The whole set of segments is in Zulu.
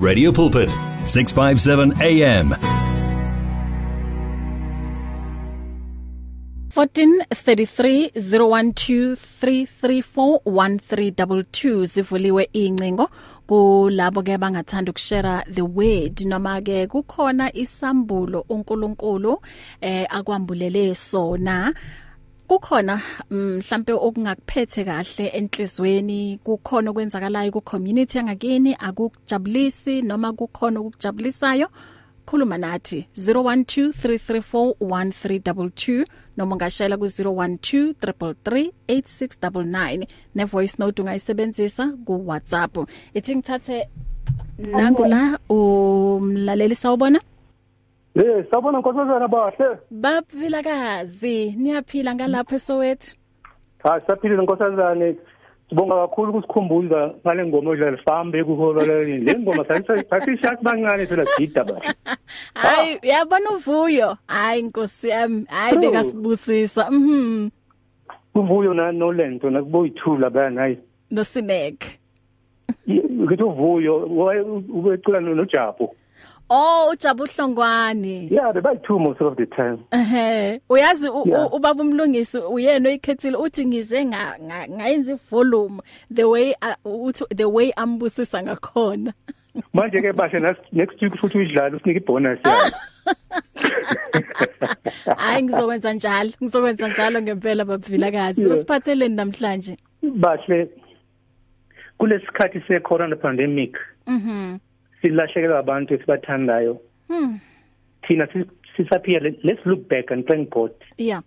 Radio Pulpit 657 AM 14330123341322 zivuliwe incingo kulabo ke bangathanda ukushare the word noma ke kukhona isambulo uNkulunkulu eh akwambulele sona. Kukhona mhlambe okungakuphethe kahle enhlizweni. Kukhona okwenzakalayo ku community yangakini akukujabulisi noma kukhona okukujabulisayo. Khuluma nathi 0123341322 noma ungashayela ku 0123338699 ne voice note ungayisebenzisa ku WhatsApp ithi ngithathe nangu la umlaleli sawubona? Eh, sabona nkosazana bahle. Baphilakazi, niyaphila ngalapho eSoweto? Ha, saphilile nkosazane. Sibonga kakhulu ukusikhumbuza ngale ngoma odlala fambe kuhola le. Le ngoma sasishati bancane phela gida bahle. Hayi, uyabona uvuyo. Hayi inkosi yami, hayi bekasibusisa. Mhm. Uvuyo na nolento nakuboyithula bana hayi. No Sinek. Ngithi uvuyo ubecula noJabu. Oh, uJabu Hlongwane. Yeah, they buy two most of the time. Ehhe, uyazi ubaba umlungisi uyena oyikhethile uthi ngize nga nga- ngayenza volume the way uthi the way ambusisa ngakhona. Manje ke bashe next week futhi uyidlala usinike ibonus yayo. Hayi ngizokwenza njalo, ngizokwenza njalo ngempela baphilakazi. Yeah. Usiphatheleni namhlanje? Bahle kulesikhathi se corona pandemic Mhm. Silahlekelwa abantu esibathandayo. Hmm. thina si- sisaphila let's look back and thank God Yeah.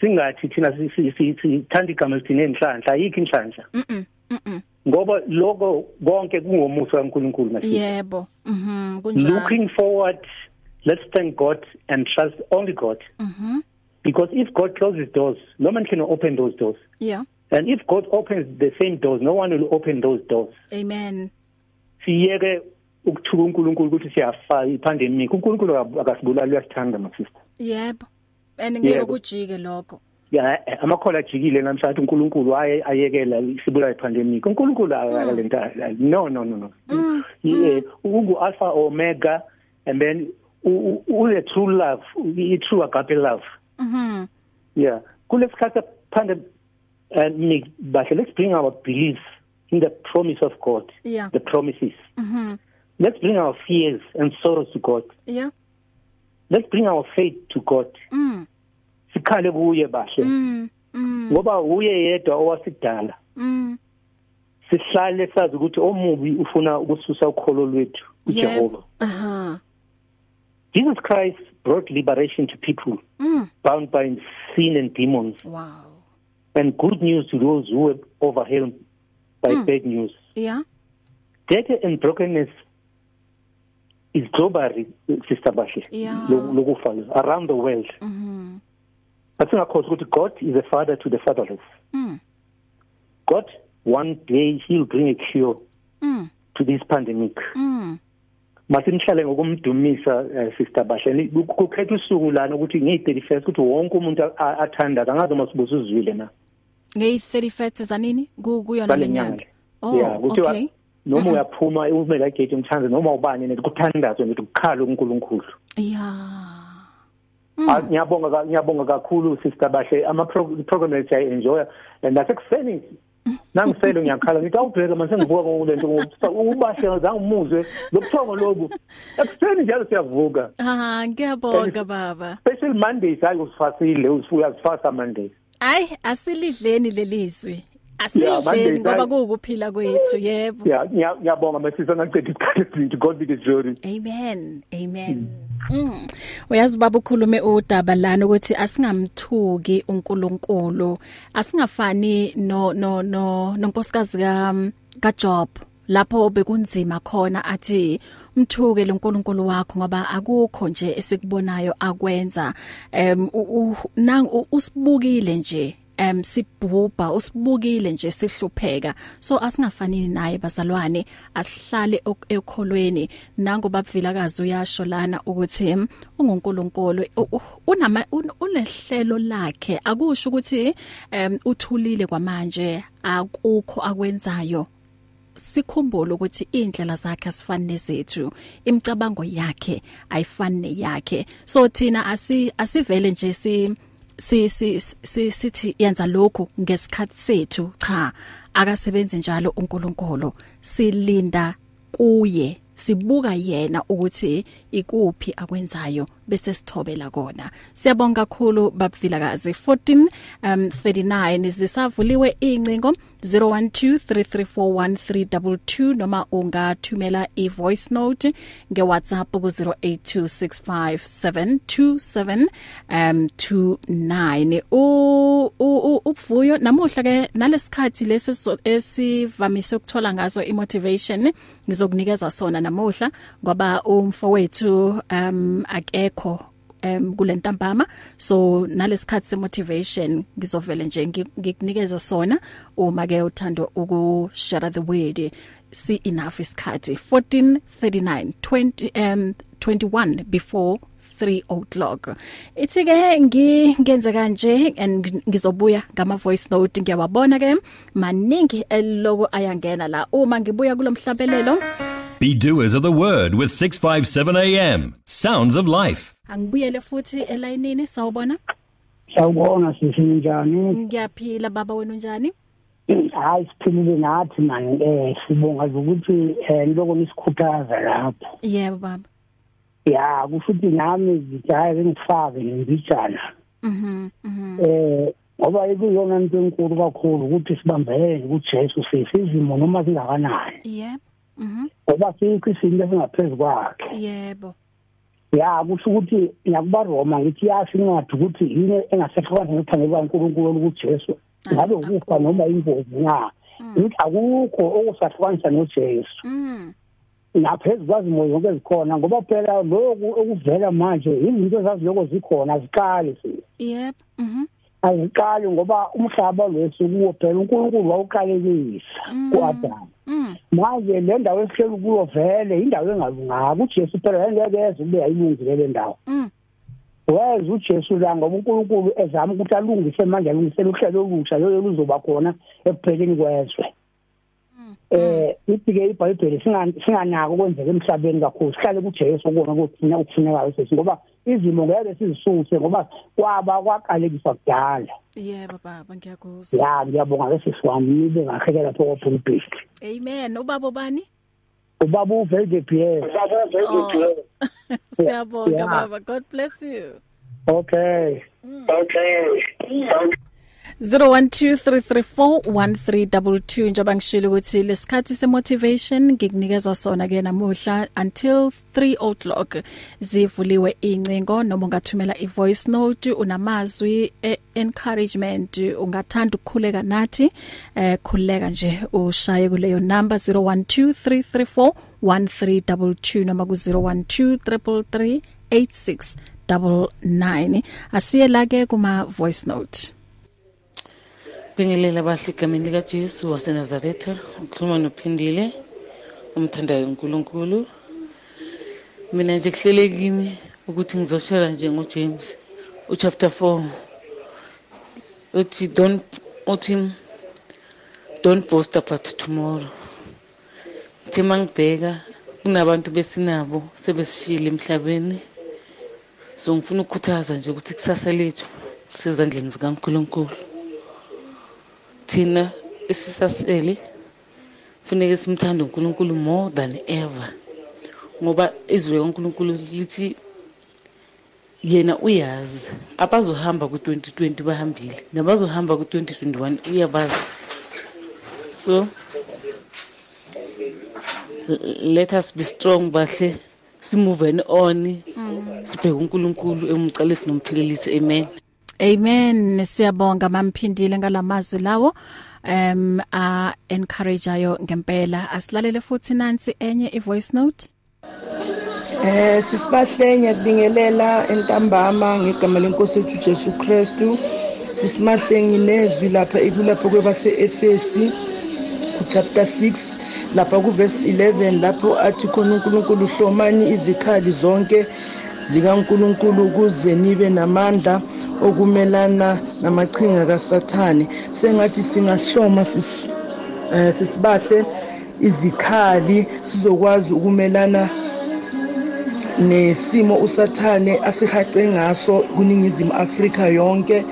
singathi thina si- si- si- sithanda igama lithina enhlanhla ayikho inhlanhla Mhm. Mhm. ngoba lokho konke kungomusa kaNkuluNkulu masithi Yebo. Mhm. Kunjalo. looking forward let's thank God and trust only God Mhm. because if God closes doors no man can open those doors Yeah. and if God opens the same doors no one will open those doors Amen. Siyeke ukuthuka uNkulunkulu ukuthi siyafa ipandemic uNkulunkulu akasibulali uyasithanda my sister. Yebo. And ngeke kujike lokho. ya amakhola ajikile namhlanje uNkulunkulu aye ayekela isibula ipandemic uNkulunkulu akalenta no no no no. Yeah ungu alpha omega and then u u- the true love i true agape love. Mhm. yeah kulesikhathi pandemic bahle let's bring our belief in the promise of God Yeah. the promises Mhm. let's bring our fears and sorrows to God Yeah. let's bring our faith to God Mm. sikhale kuye bahle Mm. Mm. ngoba uye yedwa owasidala Mm. sihlale sazi ukuthi omubi ufuna ukususa ukholo lwethu uJehova Aha. Jesus Christ brought liberation to people Mm. bound by sin and demons Wow. and good news to those who were overwhelmed by Mm. bad news Yeah. death and brokenness is globally sister Bahle Yeah. lokufa around the world Mhm. but singakhosi ukuthi God is a father to the fatherless Mm. God one day he'll bring a cure Mm. to this pandemic Mm. masimhlale ngokumdumisa eh, sister Bahle kukhetha usuku lana ukuthi ngeyi31st ukuthi wonke umuntu a- athanda kangazi uma sibuza uzwile na Ngey 31st zanini? Ku kuyona Ngale lenyanga. nyanga. Oh, yeah kuthiwa okay. noma uyaphuma umele agate umthandazo noma ubani nethi kuthandazwe nethi ukukhala uNkulunkulu Yeah. Ah, ngiyabonga ka- ngiyabonga kakhulu sister Bahle ama pro- program ethu I enjoy and nasekuseni nangiselo ngiyakhala ngithi awubheka manje ngivuka ngolento ubahle ngazange umuzwe lobuthongo lobu ekuseni njalo siyavuka Ah, ngiyabonga baba. special mondays hayi usifasile usifasa mondays Ay, asilidleni lelizwi. Asilidleni ngoba kuukuphila kwethu, yebo. yeah ngiya- ngiyabonga masisa ngicela isikhathi god be the glory Amen. Amen. Mm. Uyazi baba ukhulume udaba lana ukuthi asingamthuki uNkulunkulu. Asingafani no no no nonkosikazi ka kaJob lapho bekunzima khona athi mthuke lonkulunkulu wakho ngoba akukho nje esikubonayo akwenza. Em nang usibukile nje em sibhubha usibukile nje sihlupheka. So asingafanini naye bazalwane asihlale ekholweni. Nangoba bvilakazi uyasho lana ukuthi em, ungunkulunkulu unama un- unehlelo lakhe. Akusho ukuthi em uthulile kwamanje akukho akwenzayo. Sikhumbule ukuthi indlela zakhe asifani nezethu imicabango yakhe ayifani neyakhe. So thina asi asivele nje si si si sithi yenza lokhu ngesikhathi sethu. Cha akasebenzi njalo uNkulunkulu. Silinda kuye sibuka yena ukuthi ikuphi akwenzayo. Bese sithobela kona. Siyabonga kakhulu babvilakazi 14 um 39 zisavuliwe incingo 0123341322 noma ungathumela ivoice note ngewhatsapp ku 08265727 um 29 u ubuvuyo namuhla ke nalesikhathi lesi esivamise ukuthola ngaso imotivation ngizokunikeza sona namuhla ngoba umfowethu um akekho um kulentambama so nalesikhathi semotivation ngizovela nje ngikunikeza sona uma ke uthando uku share the word see enough isikhathi 1439 20 um 21 before 3 o'clock. Ithi ke ngingenze kanje and ngizobuya ngama voice note. Ngiyawabona ke maningi eloko ayangena la. Uma ngibuya kulomhlabelelo Be doers of the word with 657 AM. Sounds of life. Angibuyele futhi elayinini sawubona? Sawubona sisi njani? Ngiyaphila baba wena unjani? Hayi siphilile nathi man eh sibonga ukuthi eh lokho nisikhuthaza lapho. Yebo baba. Ya kushuthi nami ngijayele ngifake ngibijana. Mhm mhm. Eh ngoba ikuyona into enkulu kakhulu ukuthi sibambelele kuJesu sisizimo noma singakanani. Yebo. Mhm. Ngoba sikho isinto esingaphezulu kwakhe. Yebo. Ya kusho ukuthi nakuba Roma ngithi yasho incwadi ukuthi yini engasehlukana nothando kaNkuluNkulu kuJesu. Ngabe ukufa noma ingozi na. Ngithi akukho okusahlukanisa noJesu. Mhm. Naphezulu kwazimo zonke ezikhona ngoba phela lokhu okuvela manje izinto ezaziloko zikhona aziqali sizo. Yep. Mhm. Aziqali ngoba umhlaba leso kuwo phela uNkulunkulu wawuqalekisa kuAdam. Mhm. manje le ndawo esihleli kuyo vele indawo engalunganga uJesu phela ngeke eze ube yayilungile le ndawo Mhm. weza uJesu la ngoba uNkulunkulu ezama ukuthi alungise manje alungisele uhlelo olusha lo luzoba khona ekupheleni kwezwe eh ithi ke iBhayibheli singanako kwenzeka emhlabeni kakhulu sihlale kuJesu kona kuthina ukufunekayo sesi ngoba izimo ngeke sizisuse ngoba kwaba kwaqalekiswa kudala Yebo baba ngiyakuzwa. ya ngiyabonga lesisi wami nibe ngakheke lapho kopulpit Amen. Ubaba bani? ubaba uVelde Pierre ubaba Oh. Siyabonga Yeah. baba. God bless you. Okay. Okay. 0123341322 njoba ngishilo ukuthi lesikhathi semotivation ngikunikeza sona ke namuhla until 3 o'clock. Zivuliwe incingo noma ungathumela ivoice note unamazwi e encouragement ungathanda ukukhuleka nathi eh khuleka nje ushaye kuleyo number 0123341322 noma ku 01233386 99 asiye la ke kuma voice note. Bingelela bahle egameni lika Jesu waseNazaretha ukhuluma nophindile umthandayo uNkulunkulu. Mina nje kuhlele kimi ukuthi ngizoshara nje ngoJames uchapter 4 uthi don't uthi don't boast about tomorrow. Thi mangibheka kunabantu besinabo sebesishila emhlabeni. So ngifuna ukukhuthaza nje ukuthi kusasa lethu sezandleni zikaNkulunkulu. Thina esisasele funeke simthande uNkulunkulu more than ever. Ngoba izwi kaNkulunkulu lithi yena uyazi. Abazohamba ku2020 bahambile nabazohamba ku2021 uyabazi so let us be strong bahle simove on sibheke uNkulunkulu emcala sinomphilelisi amen. Amen. Siyabonga mamphindile ngalamazwi lawo. Um a encourage ayo ngempela. Asilalele futhi nansi enye ivoice note? Eh sisibahlenge kubingelela entambama ngegama lenkosi ethu Jesu Kristu. Sisimahlengi nezwi lapha ikulapho kwebase Efesi ku chapter 6 lapha ku verse 11 lapho athi khona uNkulunkulu hlomani izikhali zonke zikaNkulunkulu ukuze nibe namandla. Okumelana namachinga kaSathane. Sengathi singahloma sis eh, sisibahle izikhali sizokwazi ukumelana nesimo usathane asihace ngaso kuningizimu Afrika yonke.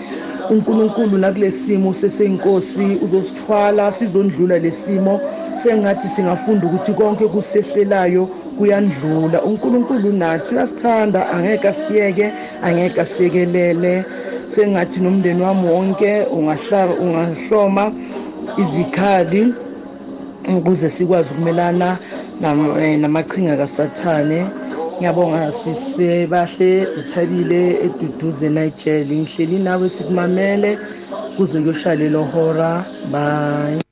uNkulunkulu nakulesimo sesenkosi uzosithwala sizondlula lesimo. Sengathi singafunda ukuthi konke kusehlelayo kuyandlula. uNkulunkulu nathi uyasithanda angeke asiyeke angeke asiyekelele. Sengathi nomndeni wami wonke ungahlaba ungahloma izikhali ukuze sikwazi ukumelana eh, namachinga kasathane. Ngiyabonga sisebahle uthabile eduduze Nigel ngihleli nawe sikumamele kuze kuyoshaya lo hora bye.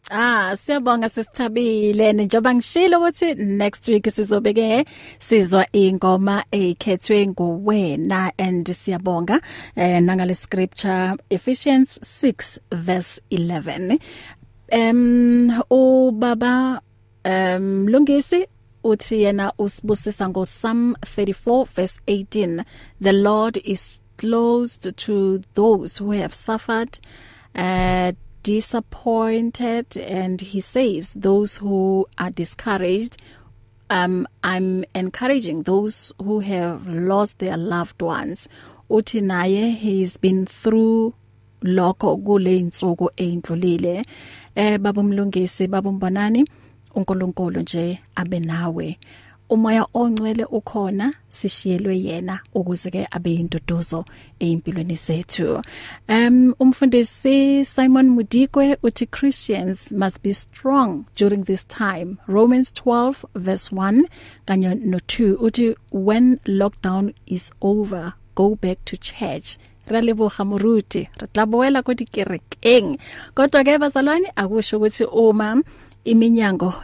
Ah siyabonga sisithabile njengoba ngishilo ukuthi next week sizobeke sizwa ingoma ekhethwe nguwena and siyabonga eh nangale scripture Ephesians 6 verse 11 um ubaba um Lungisi uthi yena usibusisa ngo Psalm 34 verse 18 the Lord is close to those who have suffered uh disappointed and he saves those who are discouraged. Um i'm encouraging those who have lost their loved ones. Uthi naye he's been through lokho kule insuku eindlulile eh babumlungisi babumbonani uNkulunkulu nje abe nawe. Umoya ongcwele ukhona sishiyelwe yena ukuze ke abe induduzo eimpilweni zethu. Um umfundisi Simon Mudikwe uthi Christians must be strong during this time. Romans 12 verse 1 kanye no 2 uthi when lockdown is over go back to church. Ra leboga moruti re tla boela ko dikerekeng. Kodwa ke bazalwane akusho ukuthi uma iminyango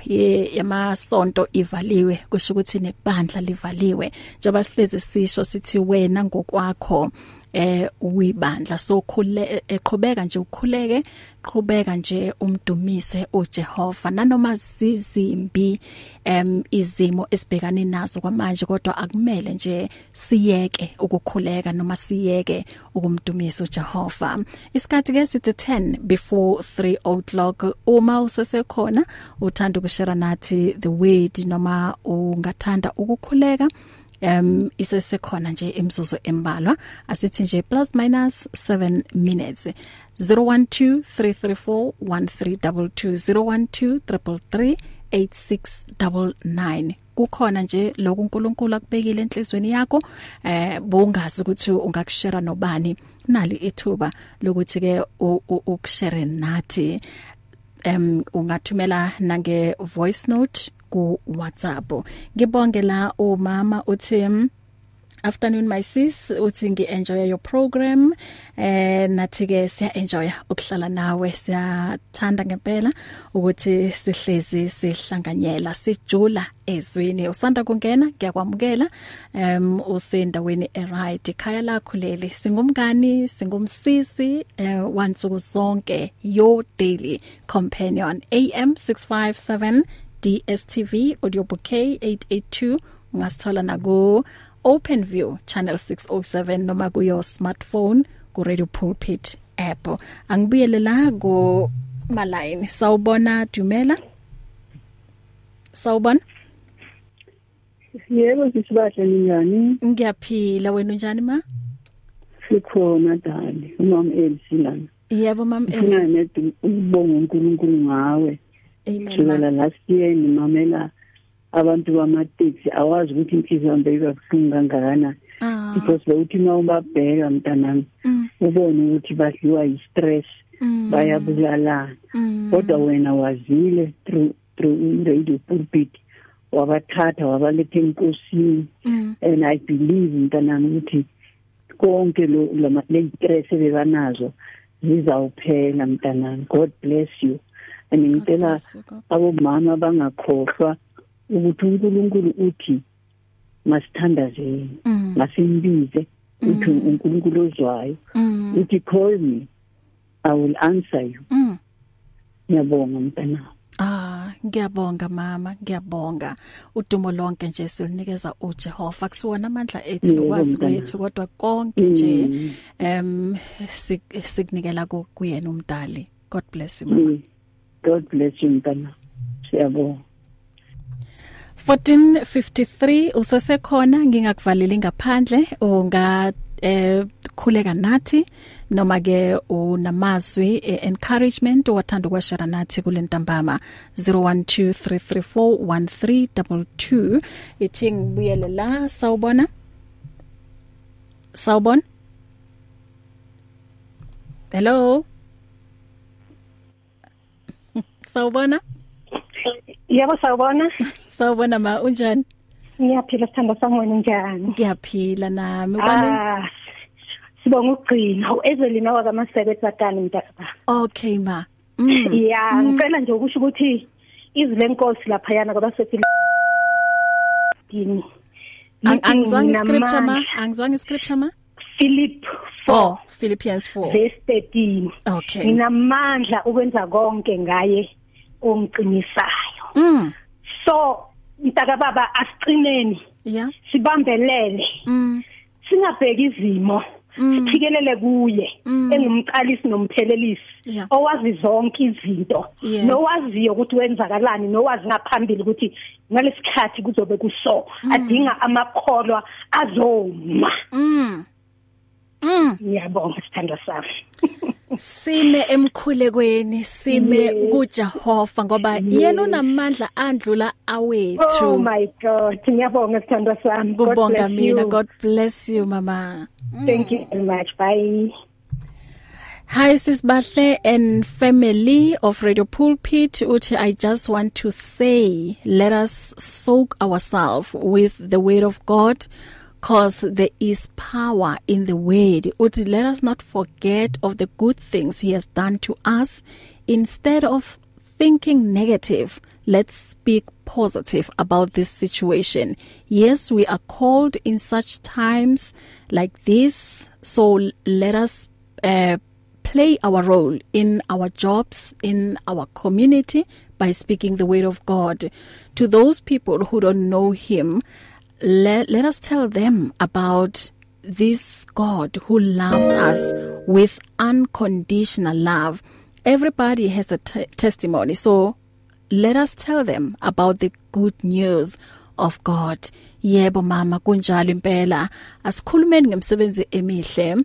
yamasonto ivaliwe kusho ukuthi nebandla livaliwe. Njoba sihleze sisho sithi wena ngokwakho eh uyibandla. So khule eqhubeka nje ukhuleke qhubeka nje umdumise uJehova. Nanoma zizimbi em izimo esibhekane nazo kwamanje kodwa akumele nje siyeke ukukhuleka noma siyeke ukumdumisa uJehova. Isikhathi ke sithi 10 before 3 o'clock uma usesekhona uthanda ukushare nathi the word noma ungathanda ukukhuleka um isesekhona nje imzuzu embalwa. Asithi nje plus minus 7 minutes. 0123341322 0123338699 kukhona nje lokhu uNkulunkulu akubekile enhlizweni yakho. Eh bongazi ukuthi ungakushare nobani. Nali ithuba lokuthi ke ukushare nathi. Em ungathumela nange voice note. Ku WhatsApp ngibonge la umama uthi afternoon my sis uthi ngienjoy your program. Eh nathi ke siya enjoy ukuhlala nawe. Siyathanda ngempela ukuthi sihlezi sihlanganyela sijula ezwini usanda kungena? Ngiyakwamukela. Um usendaweni eright. Ikhaya lakho leli singumngani singumsisi uh, wansuku zonke your daily companion. Am 657 DSTV audio bouquet 882 ungasithola na ku OpenView channel 607 noma ku your smartphone ku Radio Pulpit app. Angibuyele la go maline sawubona Dumela? Sawubona? Yebo sisibahle njani Ngiyaphila. Wena unjani ma? Sikhona dali. Umam Elsilana Yebo mam Elsilana ngene ukubonga uNkulunkulu ngawe. Kusukela last year ngimamela abantu bamateksi. Awazi ukuthi inhliziyo yami beyibabuhlungu kangakanani because bewuthi uma ubabheka mntanami ubone ukuthi badliwa yi-stress bayabulalana kodwa wena wazile through through radio pulpit wabathatha wabaletha enkosini. And i believe mntanami ukuthi konke lo le-stress ebebanazo zizawuphela mntanami. God bless you. And ngicela abomama bangakhohlwa ukuthi uNkulunkulu uthi masithandazeni masimbize uthi uNkulunkulu ozwayo. Uthi call me i will answer you. Ngiyabonga mntana Ah ngiyabonga mama ngiyabonga. Udumo lonke nje silinikeza uJehova. Kusiwona amandla ethu nokwazi kwethu kodwa konke nje em sikunikela kuyena umdali. God bless you mama. God bless you mntana. Siyabonga. 1453 usesekhona ngingakuvaleli ngaphandle unga eh khuleka nathi noma ke unamazwi encouragement wathanda ukwashara nathi kulentambama 0123341322 ithi ngibuyele la sawubona? Sawubona? Hello? Sawubona Yebo sawubona. Sawubona ma unjani? Ngiyaphila sithanda sami wena njani? Ngiyaphila nami. Ubani? Ah. Sibonga ukugcina uEzelina wakaMasebenzi bakani mntaka. Okay ma. Mm. Yeah, ngicela nje ukusho ukuthi izwi lenkosi lapha yana kwabasethi dini. Angizwanga iscripture ma, angizwanga iscripture ma. Philip 4 oh, Philippians 4 verse 13. Okay. Nginamandla ukwenza konke ngaye ongiqinisayo. Mm. So mntaka baba asicineni. Yeah. Sibambelele. Mm. Singabheki izimo. Mm. Siphikelele kuye mm. engumqalisi nomphelelisi owazi zonke izinto nowaziyo ukuthi wenzakalani nowazi ngaphambili ukuthi ngalesikhathi kuzobe kuso mm. adinga amakholwa azoma. Ngiyabonga sithanda sami. Sime emkhulekweni sime kuJehova ngoba yena unamandla andlula awethu. Oh my god ngiyabonga sithandwa sami. Kubonga mina. god bless you mama. Thank you very much. Bye. Hi sisbahle and family of Radio Pulpit. Uthi I just want to say let us soak ourselves with the word of God. Cause there is power in the word. Uthi let us not forget of the good things he has done to us. Instead of thinking negative let's speak positive about this situation. Yes we are called in such times like this. So let us uh, play our role in our jobs in our community by speaking the word of God. To those people who don't know him let, let us tell them about this God who loves us with unconditional love. Everybody has a testimony. So let us tell them about the good news of God. Yebo mama kunjalo impela. Asikhulumeni ngemsebenzi emihle.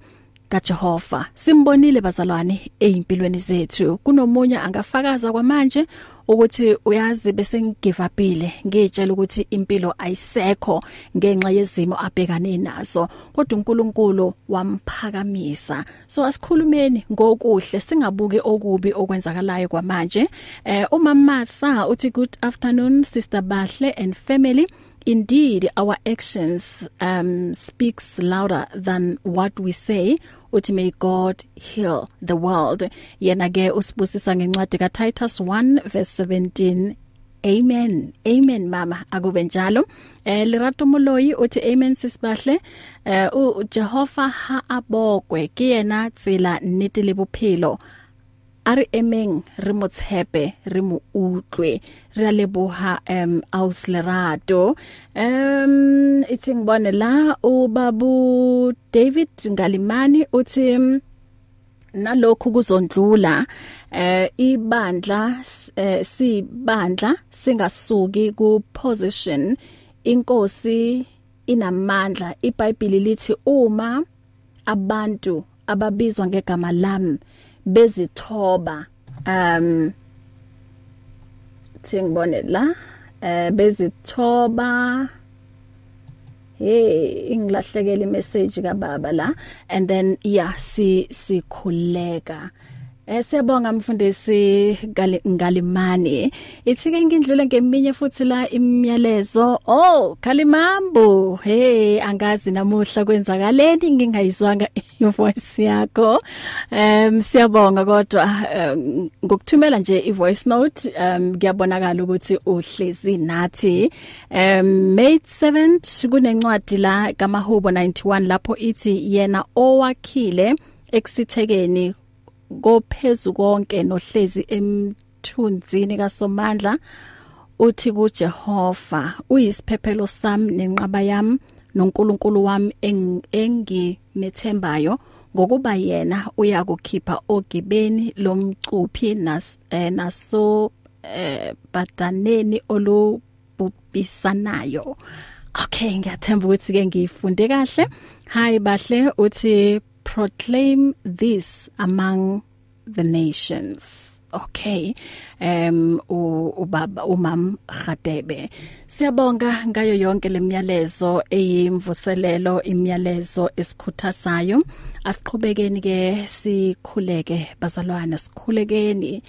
kaJehova. Simbonile bazalwane ezimpilweni zethu. Kunomunye angafakaza kwamanje ukuthi uyazi bese ngigive upile ngitshela ukuthi impilo ayisekho ngenxa yezimo abhekane nazo. Kodwa uNkulunkulu wamphakamisa. So asikhulumeni ngokuhle singabuke okubi okwenzakalayo kwamanje. Eh uma Martha uthi good afternoon sister Bahle and family. Indeed our actions um speaks louder than what we say uthi may God heal the world. Yena ke usibusisa ngencwadi ka Titus 1 verse 17 Amen amen mama akube njalo. Eh lerato moloyi uthi amen sisibahle. Eh u Jehova ha abokwe ke yena tsela nnete le bophelo. A re emeng re mo tshepe re mo utlwe re a leboha um auslerato um itsing bone la o babu David Ngalimani uthi nalokhu kuzondlula eh ibandla eh, sibandla singasuki ku position inkosi inamandla iBhayibheli lithi uma abantu ababizwa ngegama lami bezithoba um thingibone la eh bezithoba hey ingilahlekela imessage kababa la and then yeah si sikhuleka. Eh siyabonga mfundisi Ngalimani. Ithi ke ngindlule ngeminye futhi la imiyalezo. Oh, Khalimambo. Hey, angazi namuhla kwenzakaleni ngingayizwanga ivoice yakho. Um siyabonga kodwa um, ngokuthumela nje ivoice note um ngiyabonakala ukuthi uhlezi nathi. Um May 7th kunencwadi la kaMahubo 91 lapho ithi yena owakhile ekusithekeni kophezu konke nohlezi emthunzini kaSomandla uthi kuJehova uyisiphephelo sami nenqaba yami noNkulunkulu wami engimethembayo ngokuba yena uyakukhipha ogibeni lomcuphi nas eh, naso eh, badaneni olu abubisanayo okay ngiyathemba ukuthi ke ngifunde kahle. Hi bahle uthi proclaim this among the nations. Okay em ubaba umam Gadebe siyabonga ngayo yonke lemiyalezo eyimvuselelo imiyalezo esikhuthazayo. Asiqhubekeni ke sikhuleke bazalwane sikhulekeni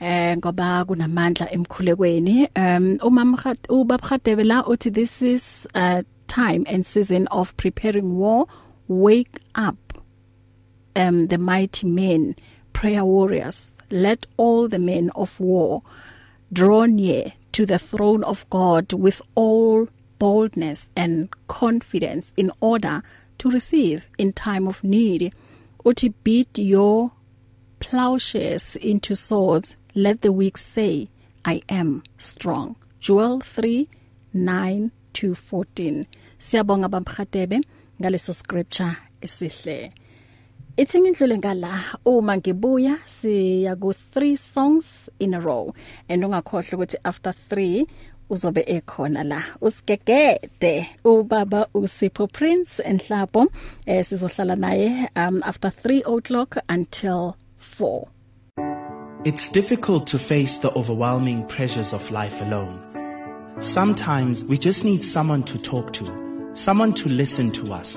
eh ngoba kunamandla emkhulekweni. Um umam ubaba Gadebe la uthi this is a time and season of preparing war. Wake up. Um the mighty men prayer warriors let all the men of war draw near to the throne of God with all boldness and confidence in order to receive in time of need. Uthi beat your plowshares into swords. Let the weak say i am strong Joel 3:9 to 14 siyabonga bamkhatebe ngaleso scripture esihle. Ithi ngidlule ngala? Uma ngibuya siya ku 3 songs in a row. And ungakhohle ukuthi after 3 uzobe ekhona la. Usigegede. Ubaba uSipho Prince enhlapo eh sizohlala naye um after 3 o'clock until 4 It's difficult to face the overwhelming pressures of life alone. Sometimes we just need someone to talk to, someone to listen to us.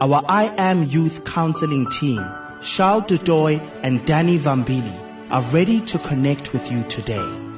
Our I Am Youth Counseling team, Charles Dudoy and Danny Vambili, are ready to connect with you today.